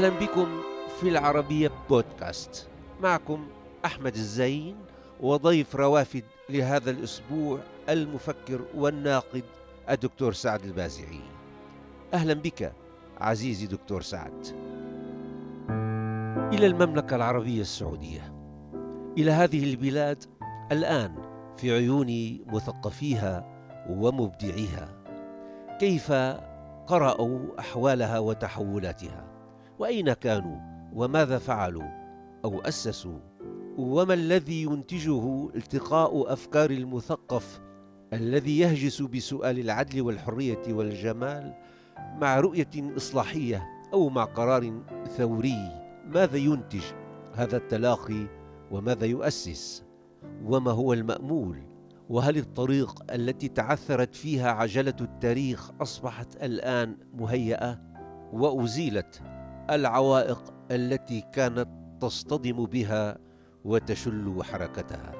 أهلا بكم في العربية بودكاست. معكم أحمد الزين وضيف روافد لهذا الأسبوع المفكر والناقد الدكتور سعد البازعي. أهلا بك عزيزي دكتور سعد. إلى المملكة العربية السعودية. إلى هذه البلاد الآن في عيون مثقفيها ومبدعيها. كيف قرأوا أحوالها وتحولاتها؟ وأين كانوا؟ وماذا فعلوا؟ أو أسسوا؟ وما الذي ينتجه التقاء أفكار المثقف الذي يهجس بسؤال العدل والحرية والجمال مع رؤية إصلاحية أو مع قرار ثوري؟ ماذا ينتج هذا التلاقي وماذا يؤسس؟ وما هو المأمول؟ وهل الطريق التي تعثرت فيها عجلة التاريخ أصبحت الآن مهيئة؟ وأزيلت العوائق التي كانت تصطدم بها وتشل حركتها.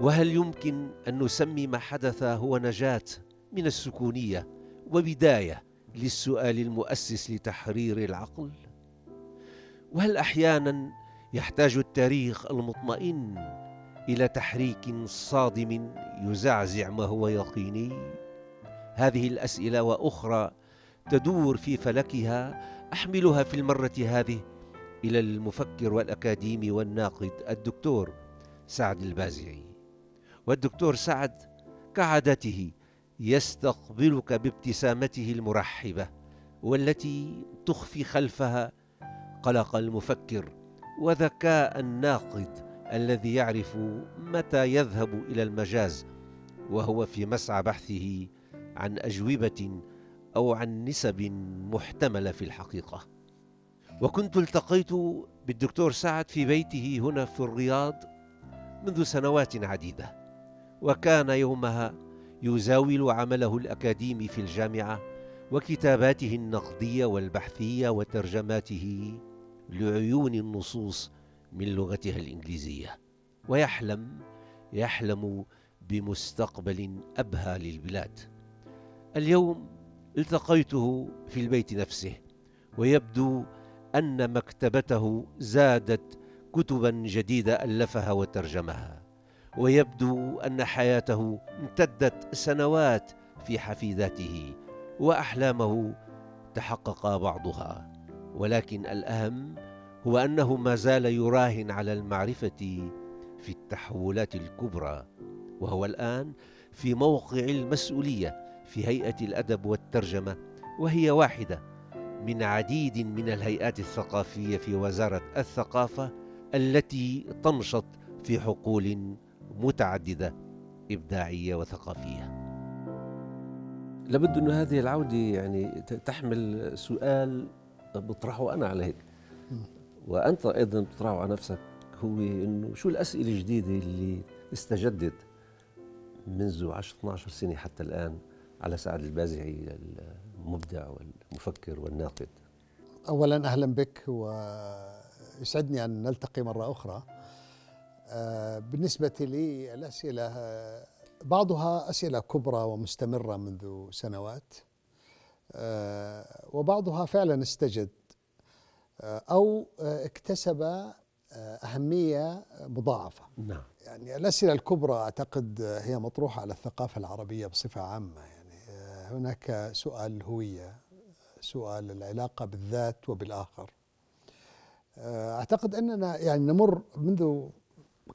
وهل يمكن أن نسمي ما حدث هو نجاة من السكونية وبداية للسؤال المؤسس لتحرير العقل؟ وهل أحيانا يحتاج التاريخ المطمئن إلى تحريك صادم يزعزع ما هو يقيني؟ هذه الأسئلة وأخرى تدور في فلكها أحملها في المرة هذه إلى المفكر والأكاديمي والناقد الدكتور سعد البازعي. والدكتور سعد كعادته يستقبلك بابتسامته المرحبة والتي تخفي خلفها قلق المفكر وذكاء الناقد الذي يعرف متى يذهب إلى المجاز وهو في مسعى بحثه عن أجوبة أو عن نسب محتملة في الحقيقة. وكنت التقيت بالدكتور سعد في بيته هنا في الرياض منذ سنوات عديدة وكان يومها يزاول عمله الأكاديمي في الجامعة وكتاباته النقدية والبحثية وترجماته لعيون النصوص من لغتها الإنجليزية. ويحلم يحلم بمستقبل أبهى للبلاد. اليوم التقيته في البيت نفسه ويبدو أن مكتبته زادت كتبا جديدة ألفها وترجمها ويبدو أن حياته امتدت سنوات في حفيداته وأحلامه تحقق بعضها. ولكن الأهم هو أنه ما زال يراهن على المعرفة في التحولات الكبرى وهو الآن في موقع المسؤولية. في هيئة الأدب والترجمة وهي واحدة من عديد من الهيئات الثقافية في وزارة الثقافة التي تنشط في حقول متعددة إبداعية وثقافية. لابد أن هذه العودة يعني تحمل سؤال بطرحه أنا عليك. وأنت أيضا بتطرحه على نفسك هو أنه شو الأسئلة الجديدة اللي استجدت منذ 10 12 سنة حتى الآن؟ على سعد البازعي المبدع والمفكر والناقد. أولا أهلا بك ويسعدني أن نلتقي مرة أخرى. آه، بالنسبة لي الأسئلة بعضها أسئلة كبرى ومستمرة منذ سنوات آه، وبعضها فعلا استجد آه، أو اكتسب أهمية مضاعفة. نعم. يعني الأسئلة الكبرى أعتقد هي مطروحة على الثقافة العربية بصفة عامة. يعني هناك سؤال الهوية سؤال العلاقة بالذات وبالآخر. أعتقد أننا يعني نمر منذ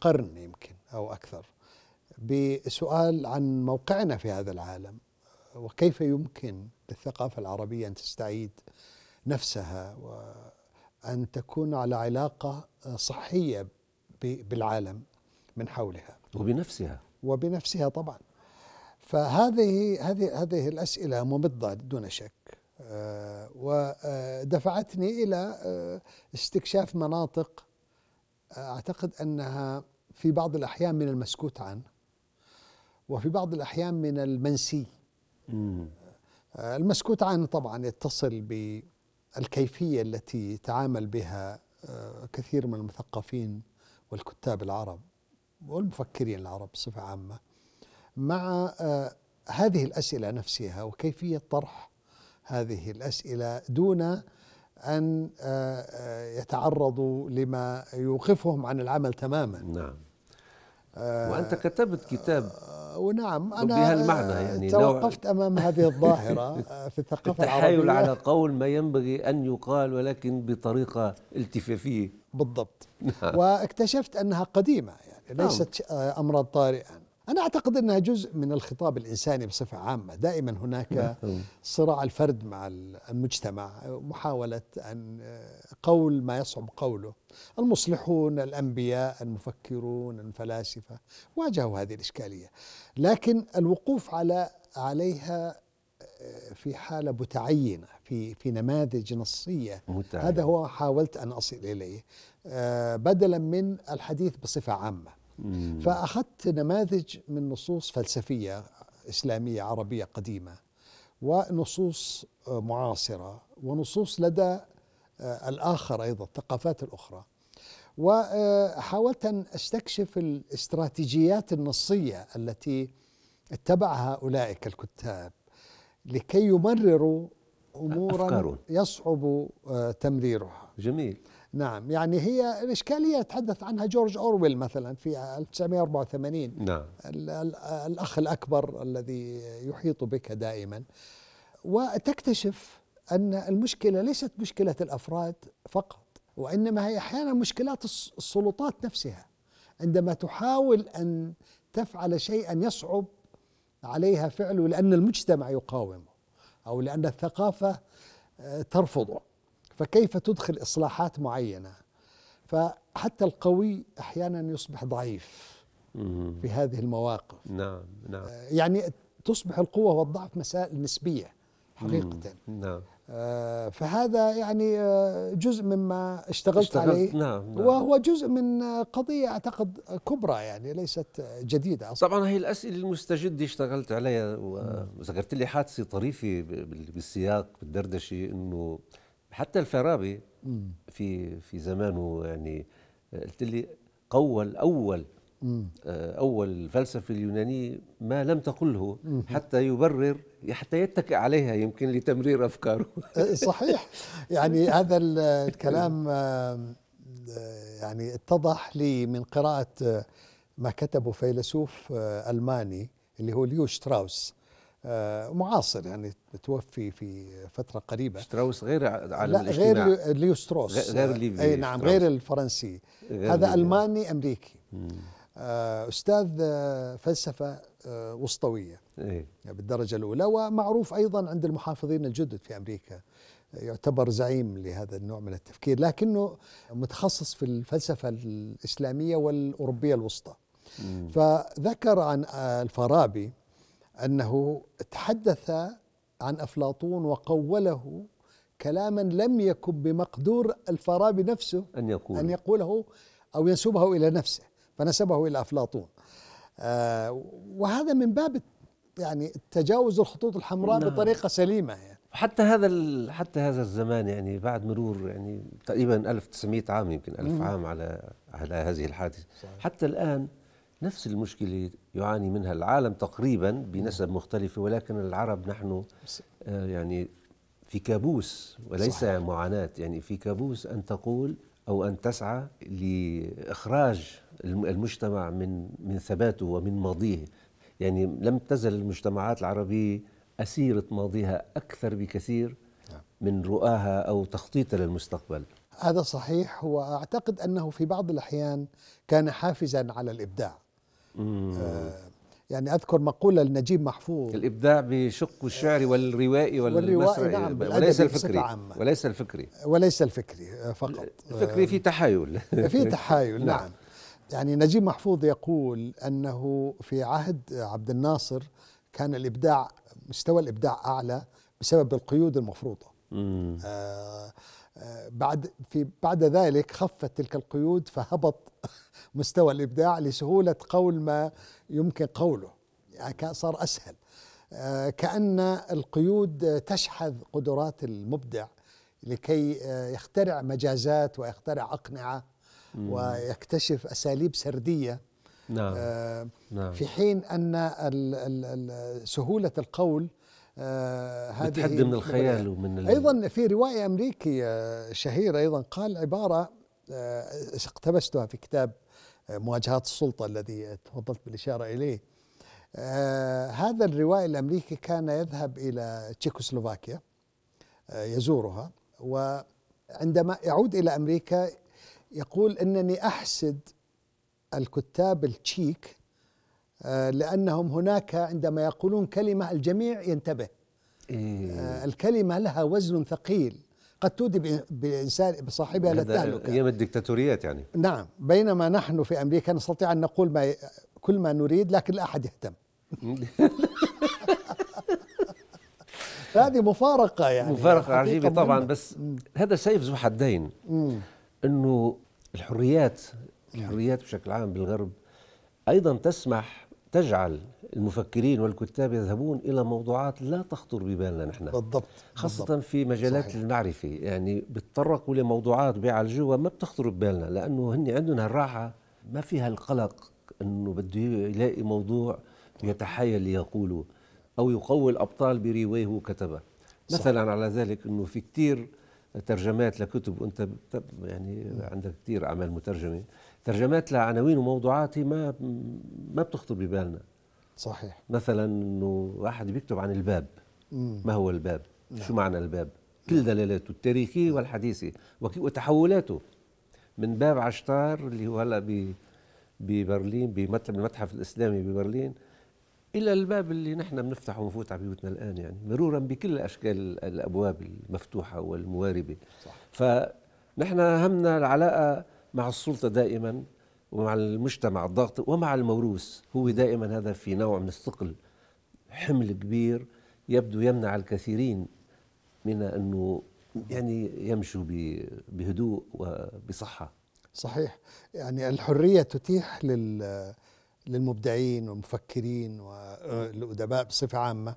قرن يمكن أو أكثر بسؤال عن موقعنا في هذا العالم. وكيف يمكن للثقافة العربية أن تستعيد نفسها وأن تكون على علاقة صحية بالعالم من حولها؟ وبنفسها. وبنفسها طبعا. فهذه هذه هذه الأسئلة ممضة دون شك آه، ودفعتني إلى آه، استكشاف مناطق أعتقد أنها في بعض الأحيان من المسكوت عنه وفي بعض الأحيان من المنسي. المسكوت عنه طبعا يتصل بالكيفية التي تعامل بها آه، كثير من المثقفين والكتاب العرب والمفكرين العرب بصفة عامة. مع آه، هذه الأسئلة نفسها وكيفية طرح هذه الأسئلة دون أن آه، آه، يتعرضوا لما يوقفهم عن العمل تماما. نعم. وأنت كتبت كتاب ونعم أنا بهالمعنى يعني توقفت أمام هذه الظاهرة في الثقافة التحايل العربية. على قول ما ينبغي أن يقال ولكن بطريقة التفافية. بالضبط. نعم. واكتشفت أنها قديمة يعني ليست نعم. أمرا طارئا أنا أعتقد أنها جزء من الخطاب الإنساني بصفة عامة. دائما هناك نعم. صراع الفرد مع المجتمع محاولة أن قول ما يصعب قوله. المصلحون الأنبياء المفكرون الفلاسفة. واجهوا هذه الإشكالية. لكن الوقوف على عليها في حالة متعينة في في نماذج نصية. متعين. هذا هو حاولت أن أصل إليه. بدلا من الحديث بصفة عامة. فأخذت نماذج من نصوص فلسفية إسلامية عربية قديمة ونصوص معاصرة ونصوص لدى آه، الآخر أيضا الثقافات الأخرى. وحاولت أن أستكشف الاستراتيجيات النصية التي اتبعها أولئك الكتاب لكي يمرروا أمورا أفكار. يصعب آه، تمريرها. جميل. نعم يعني هي الإشكالية تحدث عنها جورج أورويل مثلا في 1984 نعم. الأخ الأكبر الذي يحيط بك دائما. وتكتشف أن المشكلة ليست مشكلة الأفراد فقط وإنما هي أحيانا مشكلات السلطات نفسها. عندما تحاول أن تفعل شيئا يصعب عليها فعله لأن المجتمع يقاومه أو لأن الثقافة آه، ترفضه. فكيف تدخل إصلاحات معينة؟ فحتى القوي أحيانا يصبح ضعيف في هذه المواقف. نعم نعم. آه، يعني تصبح القوة والضعف مسائل نسبية حقيقة. نعم. آه فهذا يعني آه جزء مما اشتغلت, اشتغلت عليه. نعم, نعم. وهو جزء من قضية أعتقد كبرى يعني ليست جديدة أصلا. طبعا هي الأسئلة المستجدة اشتغلت عليها وذكرت لي حادثة طريفة بالسياق بالدردشة أنه حتى الفارابي في في زمانه يعني قلت لي قول أول آه، أول الفلسفه اليونانيه ما لم تقله حتى يبرر حتى يتكئ عليها يمكن لتمرير أفكاره. آه، صحيح. يعني هذا الكلام يعني اتضح لي من قراءة ما كتبه فيلسوف ألماني اللي هو ليو شتراوس. آه، معاصر يعني توفي في فترة قريبة. شتراوس غير عالم لا غير ليفي ستروس. غير ليفي أي نعم غير الفرنسي. غير هذا ألماني أمريكي. آه، أستاذ آه، فلسفة وسطوية. إيه؟ بالدرجة الأولى ومعروف أيضا عند المحافظين الجدد في أمريكا. يعتبر زعيم لهذا النوع من التفكير لكنه متخصص في الفلسفة الإسلامية والأوروبية الوسطى. فذكر عن الفارابي أنه تحدث عن أفلاطون وقوله كلاما لم يكن بمقدور الفارابي نفسه أن يقول أن يقوله أو ينسبه إلى نفسه فنسبه إلى أفلاطون آه وهذا من باب يعني تجاوز الخطوط الحمراء نعم. بطريقة سليمة يعني. حتى هذا حتى هذا الزمان يعني بعد مرور يعني تقريبا 1900 عام يمكن 1000 عام على على هذه الحادثة. حتى الآن نفس المشكلة يعاني منها العالم تقريبا بنسب مختلفة ولكن العرب نحن آه، يعني في كابوس وليس صحيح. معاناة. يعني في كابوس أن تقول أو أن تسعى لإخراج المجتمع من من ثباته ومن ماضيه. يعني لم تزل المجتمعات العربية أسيرة ماضيها أكثر بكثير نعم. من رؤاها أو تخطيطها للمستقبل. هذا صحيح. وأعتقد أنه في بعض الأحيان كان حافزا على الإبداع. آه يعني أذكر مقولة لنجيب محفوظ. الإبداع بشق الشعر والروائي والروائي نعم وليس الفكري. وليس الفكري. وليس الفكري آه، فقط. الفكري في تحايل. في تحايل نعم. نعم. يعني نجيب محفوظ يقول أنه في عهد عبد الناصر كان الإبداع مستوى الإبداع أعلى بسبب القيود المفروضة. آه آه بعد في بعد ذلك خفت تلك القيود فهبط مستوى الإبداع لسهولة قول ما يمكن قوله. يعني صار أسهل. آه، كأن القيود تشحذ قدرات المبدع لكي آه، يخترع مجازات ويخترع أقنعة ويكتشف أساليب سردية. نعم. آه، نعم. في حين أن سهولة القول هذه بتحد من الخيال ومن أيضا في رواية امريكي شهيرة أيضا قال عبارة اقتبستها في كتاب مواجهات السلطة الذي تفضلت بالإشارة إليه. آه هذا الروائي الأمريكي كان يذهب إلى تشيكوسلوفاكيا آه يزورها وعندما يعود إلى أمريكا يقول إنني أحسد الكتاب التشيك آه لأنهم هناك عندما يقولون كلمة الجميع ينتبه. إيه. الكلمة لها وزن ثقيل. قد تودي بإنسان بصاحبها للتهلكة أيام الدكتاتوريات يعني. نعم. بينما نحن في أمريكا نستطيع أن نقول ما كل ما نريد لكن لا أحد يهتم. هذه مفارقة يعني. مفارقة عجيبة طبعا بس هذا سيف ذو حدين إنه الحريات الحريات بشكل عام بالغرب أيضا تسمح تجعل المفكرين والكتاب يذهبون إلى موضوعات لا تخطر ببالنا نحن. بالضبط خاصة بالضبط. في مجالات صحيح. المعرفة يعني بيتطرقوا لموضوعات بيعالجوها ما بتخطر ببالنا لأنه هن عندهم الراحة ما فيها القلق أنه بده يلاقي موضوع يتحايل ليقوله أو يقوي الأبطال بروايه كتبه مثلا على ذلك أنه في كثير ترجمات لكتب وأنت يعني عندك كثير أعمال مترجمة. ترجمات لعناوين وموضوعات ما ما بتخطر ببالنا. صحيح. مثلا إنه واحد بيكتب عن الباب. مم. ما هو الباب؟ نعم. شو معنى الباب؟ كل دلالاته التاريخيه والحديثه وتحولاته. من باب عشتار اللي هو هلأ ببرلين بالمتحف الإسلامي ببرلين إلى الباب اللي نحن بنفتحه ونفوت على بيوتنا الآن يعني. مرورا بكل أشكال الأبواب المفتوحة والمواربة. صح. فنحن همنا العلاقة مع السلطة دائما. ومع المجتمع الضغط ومع الموروث هو دائما هذا في نوع من الثقل. حمل كبير يبدو يمنع الكثيرين من أنه يعني يمشوا بهدوء وبصحة. صحيح. يعني الحرية تتيح لل للمبدعين والمفكرين والأدباء بصفة عامة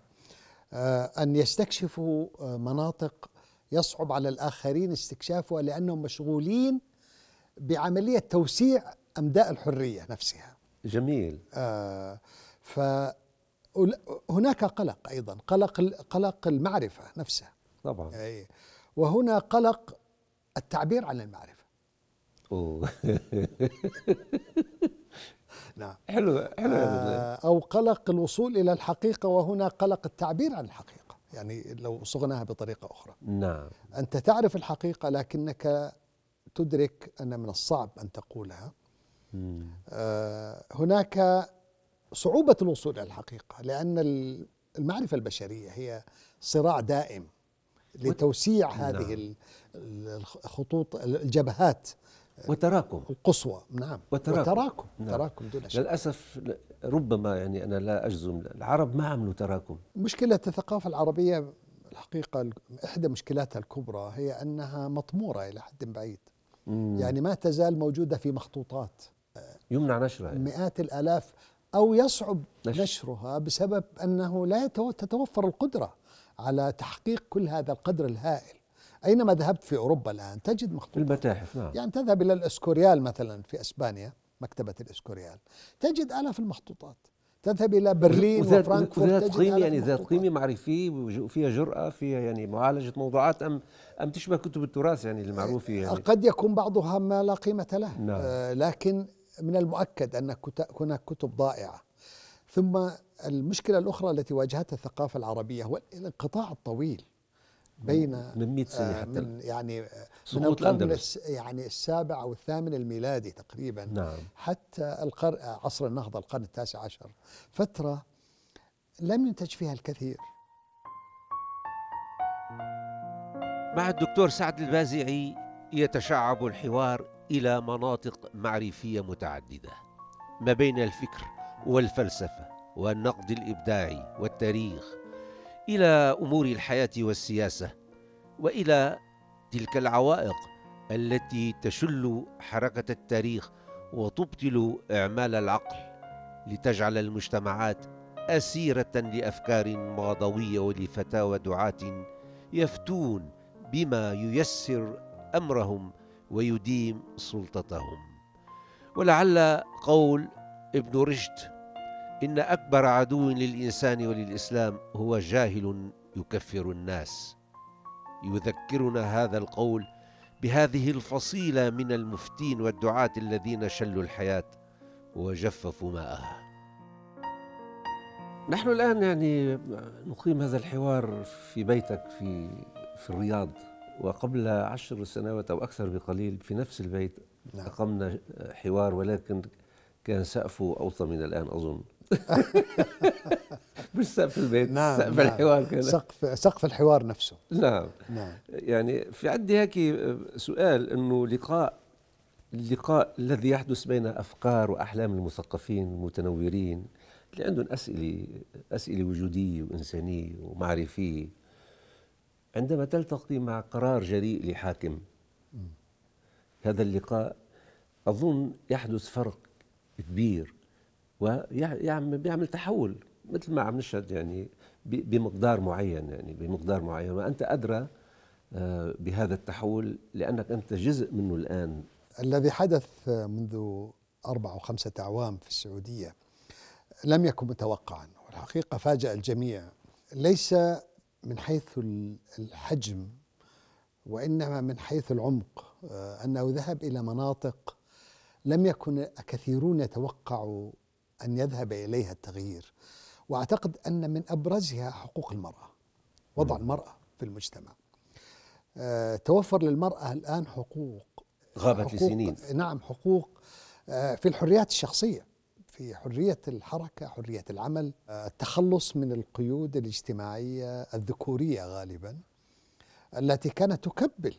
آه، أن يستكشفوا آه، مناطق يصعب على الآخرين استكشافها لأنهم مشغولين بعملية توسيع أمداء الحرية نفسها. جميل. آه فهناك قلق أيضا قلق قلق المعرفة نفسها. طبعا. أي وهنا قلق التعبير عن المعرفة. أوه نعم حلو حلو آه أو قلق الوصول إلى الحقيقة وهنا قلق التعبير عن الحقيقة يعني لو صغناها بطريقة أخرى نعم أنت تعرف الحقيقة لكنك تدرك أن من الصعب أن تقولها هناك صعوبة الوصول إلى الحقيقة لأن المعرفة البشرية هي صراع دائم لتوسيع هذه نعم. الخطوط الجبهات وتراكم. القصوى. نعم. وتراكم. وتراكم. نعم. تراكم دون شك. للأسف ربما يعني أنا لا أجزم العرب ما عملوا تراكم. مشكلة الثقافة العربية الحقيقة إحدى مشكلاتها الكبرى هي أنها مطمورة إلى حد بعيد. مم. يعني ما تزال موجودة في مخطوطات. يمنع نشرها يعني. مئات الآلاف أو يصعب نشر. نشرها بسبب أنه لا تتوفر القدرة على تحقيق كل هذا القدر الهائل. أينما ذهبت في أوروبا الآن تجد مخطوطات المتاحف نعم. يعني تذهب إلى الإسكوريال مثلا في أسبانيا مكتبة الإسكوريال تجد آلاف المخطوطات. تذهب إلى برلين وذات وفرانكفورت ذات قيمة يعني ذات قيمة معرفية وفيها جرأة فيها يعني معالجة موضوعات أم أم تشبه كتب التراث يعني المعروفة يعني. قد يكون بعضها ما لا قيمة له. نعم. آه لكن من المؤكد أن هناك كتب ضائعة. ثم المشكلة الأخرى التي واجهتها الثقافة العربية هو الانقطاع الطويل بين من 100 سنة آه، حتى من يعني من القرن يعني السابع أو الثامن الميلادي تقريبا. نعم. حتى القرن عصر النهضة القرن التاسع عشر. فترة لم ينتج فيها الكثير. مع الدكتور سعد البازعي يتشعب الحوار إلى مناطق معرفية متعددة ما بين الفكر والفلسفة والنقد الإبداعي والتاريخ إلى أمور الحياة والسياسة وإلى تلك العوائق التي تشل حركة التاريخ وتبطل إعمال العقل لتجعل المجتمعات أسيرة لأفكار ماضوية ولفتاوى دعاة يفتون بما ييسر أمرهم ويديم سلطتهم. ولعل قول ابن رشد إن أكبر عدو للإنسان وللإسلام هو جاهل يكفر الناس. يذكرنا هذا القول بهذه الفصيلة من المفتين والدعاة الذين شلوا الحياة وجففوا ماءها. نحن الآن يعني نقيم هذا الحوار في بيتك في في الرياض. وقبل عشر سنوات أو أكثر بقليل في نفس البيت نعم. أقمنا حوار ولكن كان سقفه أوطى من الآن أظن. مش سقف البيت نعم سقف نعم. الحوار كان. سقف سقف الحوار نفسه. نعم. نعم. يعني في عندي هيك سؤال إنه لقاء اللقاء الذي يحدث بين أفكار وأحلام المثقفين المتنورين اللي عندهم اسئله أسئلة وجودية وإنسانية ومعرفية. عندما تلتقي مع قرار جريء لحاكم هذا اللقاء أظن يحدث فرق كبير ويعمل تحول مثل ما عم نشهد يعني بمقدار معين يعني بمقدار معين. وأنت أدرى آه، بهذا التحول لأنك أنت جزء منه الآن. الذي حدث منذ أربع أو خمسة أعوام في السعودية لم يكن متوقعا والحقيقة فاجأ الجميع. ليس من حيث الحجم وإنما من حيث العمق. آه، أنه ذهب إلى مناطق لم يكن كثيرون يتوقعوا أن يذهب إليها التغيير. وأعتقد أن من أبرزها حقوق المرأة وضع المرأة في المجتمع. آه، توفر للمرأة الآن حقوق غابت حقوق لسنين. نعم حقوق آه، في الحريات الشخصية. في حرية الحركة حرية العمل آه، التخلص من القيود الاجتماعية الذكورية غالبا التي كانت تكبل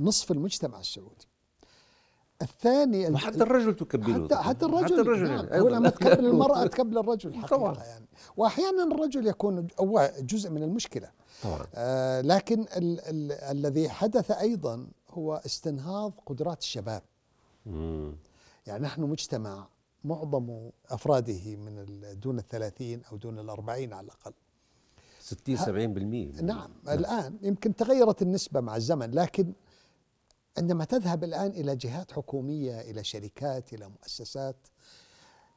نصف المجتمع السعودي. الثاني وحتى الرجل تكبله حتى حتى الرجل حتى الرجل نعم. يعني. لما تكبل المرأة تكبل الرجل حقيقة طبعا. يعني. وأحيانا الرجل يكون هو جزء من المشكلة. طبعا. آه لكن ال ال الذي حدث أيضا هو استنهاض قدرات الشباب. مم. يعني نحن مجتمع معظم أفراده من دون الثلاثين أو دون الأربعين على الأقل. 60 70% نعم, نعم. الآن يمكن تغيرت النسبة مع الزمن لكن عندما تذهب الآن إلى جهات حكومية إلى شركات إلى مؤسسات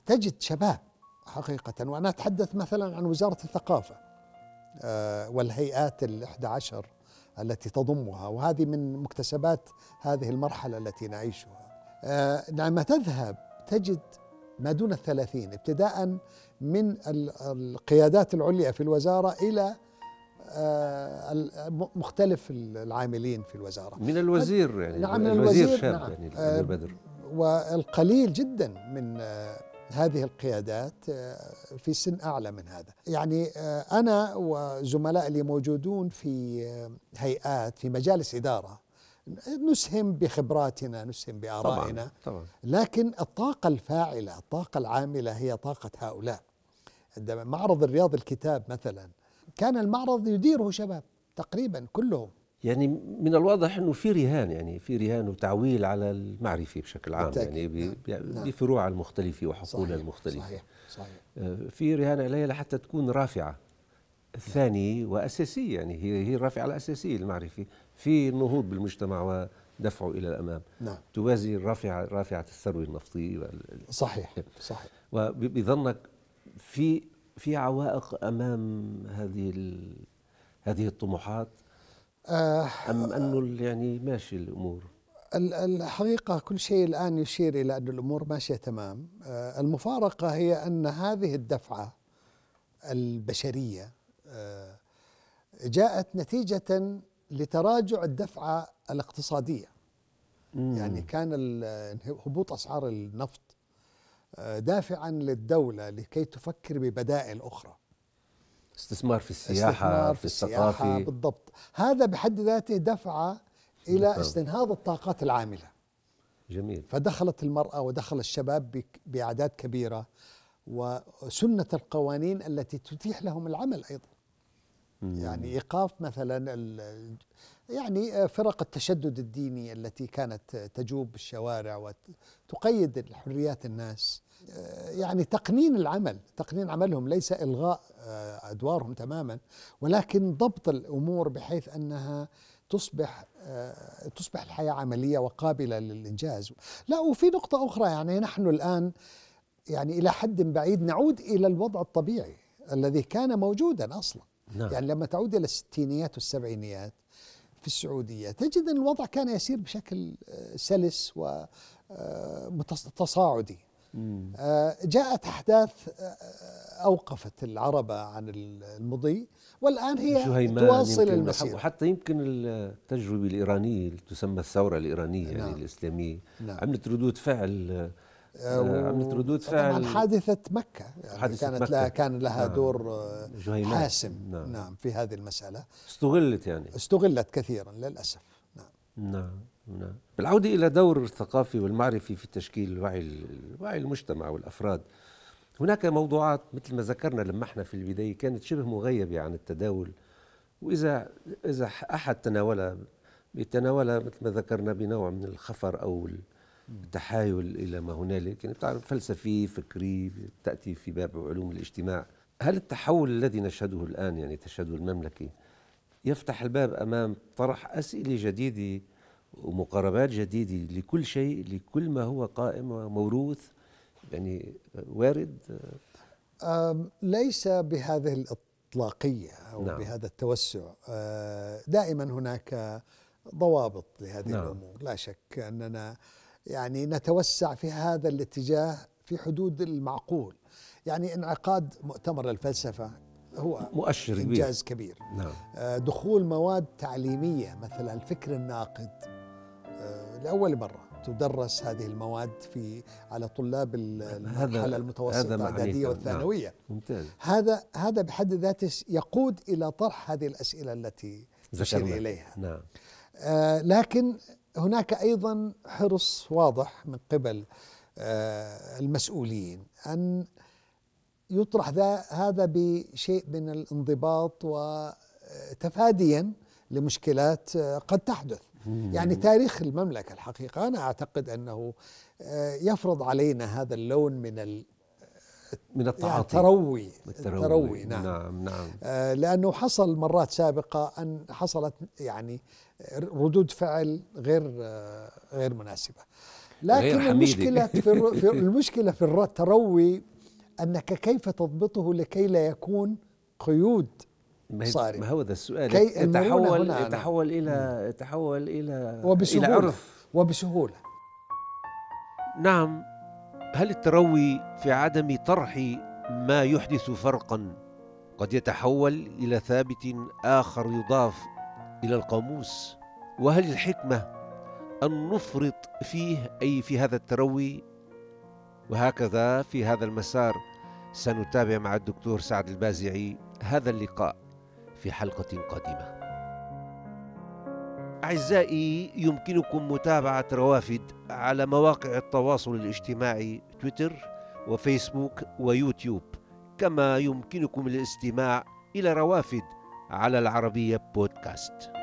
تجد شباب حقيقة. وأنا اتحدث مثلا عن وزارة الثقافة آه، والهيئات الإحدى عشر التي تضمها وهذه من مكتسبات هذه المرحلة التي نعيشها. آه، عندما تذهب تجد ما دون الثلاثين ابتداء من القيادات العليا في الوزارة إلى آه، مختلف العاملين في الوزارة. من الوزير يعني نعم من الوزير شاب نعم. يعني آه، بدر. والقليل جدا من آه، هذه القيادات في سن أعلى من هذا. يعني أنا وزملائي اللي موجودون في هيئات في مجالس إدارة نسهم بخبراتنا نسهم بآرائنا. طبعا. طبعا. لكن الطاقة الفاعلة الطاقة العاملة هي طاقة هؤلاء. عندما معرض الرياض الكتاب مثلا كان المعرض يديره شباب تقريبا كلهم. يعني من الواضح إنه في رهان يعني في رهان وتعويل على المعرفة بشكل عام يعني نعم. بفروعها المختلفة وحقولها المختلفة. صحيح صحيح. آه، في رهان عليها لحتى تكون رافعة الثاني وأساسية يعني هي هي الرافعة الأساسية المعرفه في النهوض بالمجتمع ودفعه إلى الأمام. نعم. توازي الرافعه رافعة الثروة النفطية صحيح صحيح. وبظنك في في عوائق أمام هذه هذه الطموحات؟ آه أم أنه يعني ماشي الأمور؟ الحقيقة كل شيء الآن يشير إلى أن الأمور ماشية تمام. آه المفارقة هي أن هذه الدفعة البشرية آه جاءت نتيجة لتراجع الدفعة الاقتصادية مم. يعني كان هبوط أسعار النفط دافعا للدولة لكي تفكر ببدائل أخرى استثمار في السياحة استثمار في, في الثقافة بالضبط هذا بحد ذاته دفع إلى بالضبط. استنهاض الطاقات العاملة جميل فدخلت المرأة ودخل الشباب بأعداد كبيرة وسنة القوانين التي تتيح لهم العمل أيضا. يعني إيقاف مثلا يعني فرق التشدد الديني التي كانت تجوب الشوارع وتقيد حريات الناس. يعني تقنين العمل تقنين عملهم ليس إلغاء أدوارهم تماما ولكن ضبط الأمور بحيث أنها تصبح تصبح الحياة عملية وقابلة للإنجاز. لا وفي نقطة أخرى يعني نحن الآن يعني إلى حد بعيد نعود إلى الوضع الطبيعي الذي كان موجودا أصلا. نعم. يعني لما تعود إلى الستينيات والسبعينيات في السعودية تجد إن الوضع كان يسير بشكل آه، سلس وتصاعدي آه، جاءت أحداث آه، أوقفت العربة عن المضي والآن هي تواصل المسير وحتى يمكن التجربة الإيرانية تسمى الثورة الإيرانية يعني نعم. يعني الإسلامية نعم. عملت ردود فعل آه، عملت ردود فعل. حادثة مكة يعني حادثة كانت مكة. لها كان لها نعم. دور آه، حاسم نعم. نعم في هذه المسألة. استغلت يعني. استغلت كثيرا للأسف. نعم. نعم نعم. بالعودة إلى دور الثقافي والمعرفي في تشكيل وعي وعي المجتمع والأفراد. هناك موضوعات مثل ما ذكرنا لما إحنا في البداية كانت شبه مغيبة عن التداول. وإذا إذا أحد تناولها بيتناولها مثل ما ذكرنا بنوع من الخفر أو التحايل إلى ما هنالك يعني بتعرف فلسفي فكري تأتي في باب علوم الاجتماع هل التحول الذي نشهده الآن يعني تشهده المملكة يفتح الباب أمام طرح أسئلة جديدة ومقاربات جديدة لكل شيء لكل ما هو قائم وموروث يعني وارد ليس بهذه الإطلاقية أو نعم. بهذا التوسع آه، دائما هناك ضوابط لهذه نعم. الأمور لا شك أننا يعني نتوسع في هذا الاتجاه في حدود المعقول يعني انعقاد مؤتمر الفلسفة هو مؤشر إنجاز كبير, كبير. نعم. آه، دخول مواد تعليمية مثل الفكر الناقد آه، لأول مرة تدرس هذه المواد في على طلاب المرحلة المتوسطة الإعدادية نعم. والثانوية نعم. ممتاز هذا هذا بحد ذاته يقود إلى طرح هذه الأسئلة التي تشير إليها نعم. آه لكن هناك أيضا حرص واضح من قبل آه، المسؤولين أن يطرح هذا بشيء من الانضباط وتفاديا لمشكلات آه، قد تحدث. يعني تاريخ المملكة الحقيقة أنا أعتقد أنه آه، يفرض علينا هذا اللون من من التعاطي. يعني التروي. التروي نعم. نعم, نعم. آه لأنه حصل مرات سابقة أن حصلت يعني ردود فعل غير آه غير مناسبة. لكن المشكلة في المشكلة في التروي أنك كيف تضبطه لكي لا يكون قيود صارم؟ ما هو ذا السؤال؟ يتحول يتحول إلى يتحول إلى وبسهولة. إلى عرف. وبسهولة. نعم. هل التروي في عدم طرح ما يحدث فرقا قد يتحول إلى ثابت آخر يضاف إلى القاموس؟ وهل الحكمة أن نفرط فيه أي في هذا التروي؟ وهكذا في هذا المسار سنتابع مع الدكتور سعد البازعي هذا اللقاء في حلقة قادمة. أعزائي يمكنكم متابعة روافد على مواقع التواصل الاجتماعي تويتر وفيسبوك ويوتيوب. كما يمكنكم الاستماع إلى روافد على العربية بودكاست.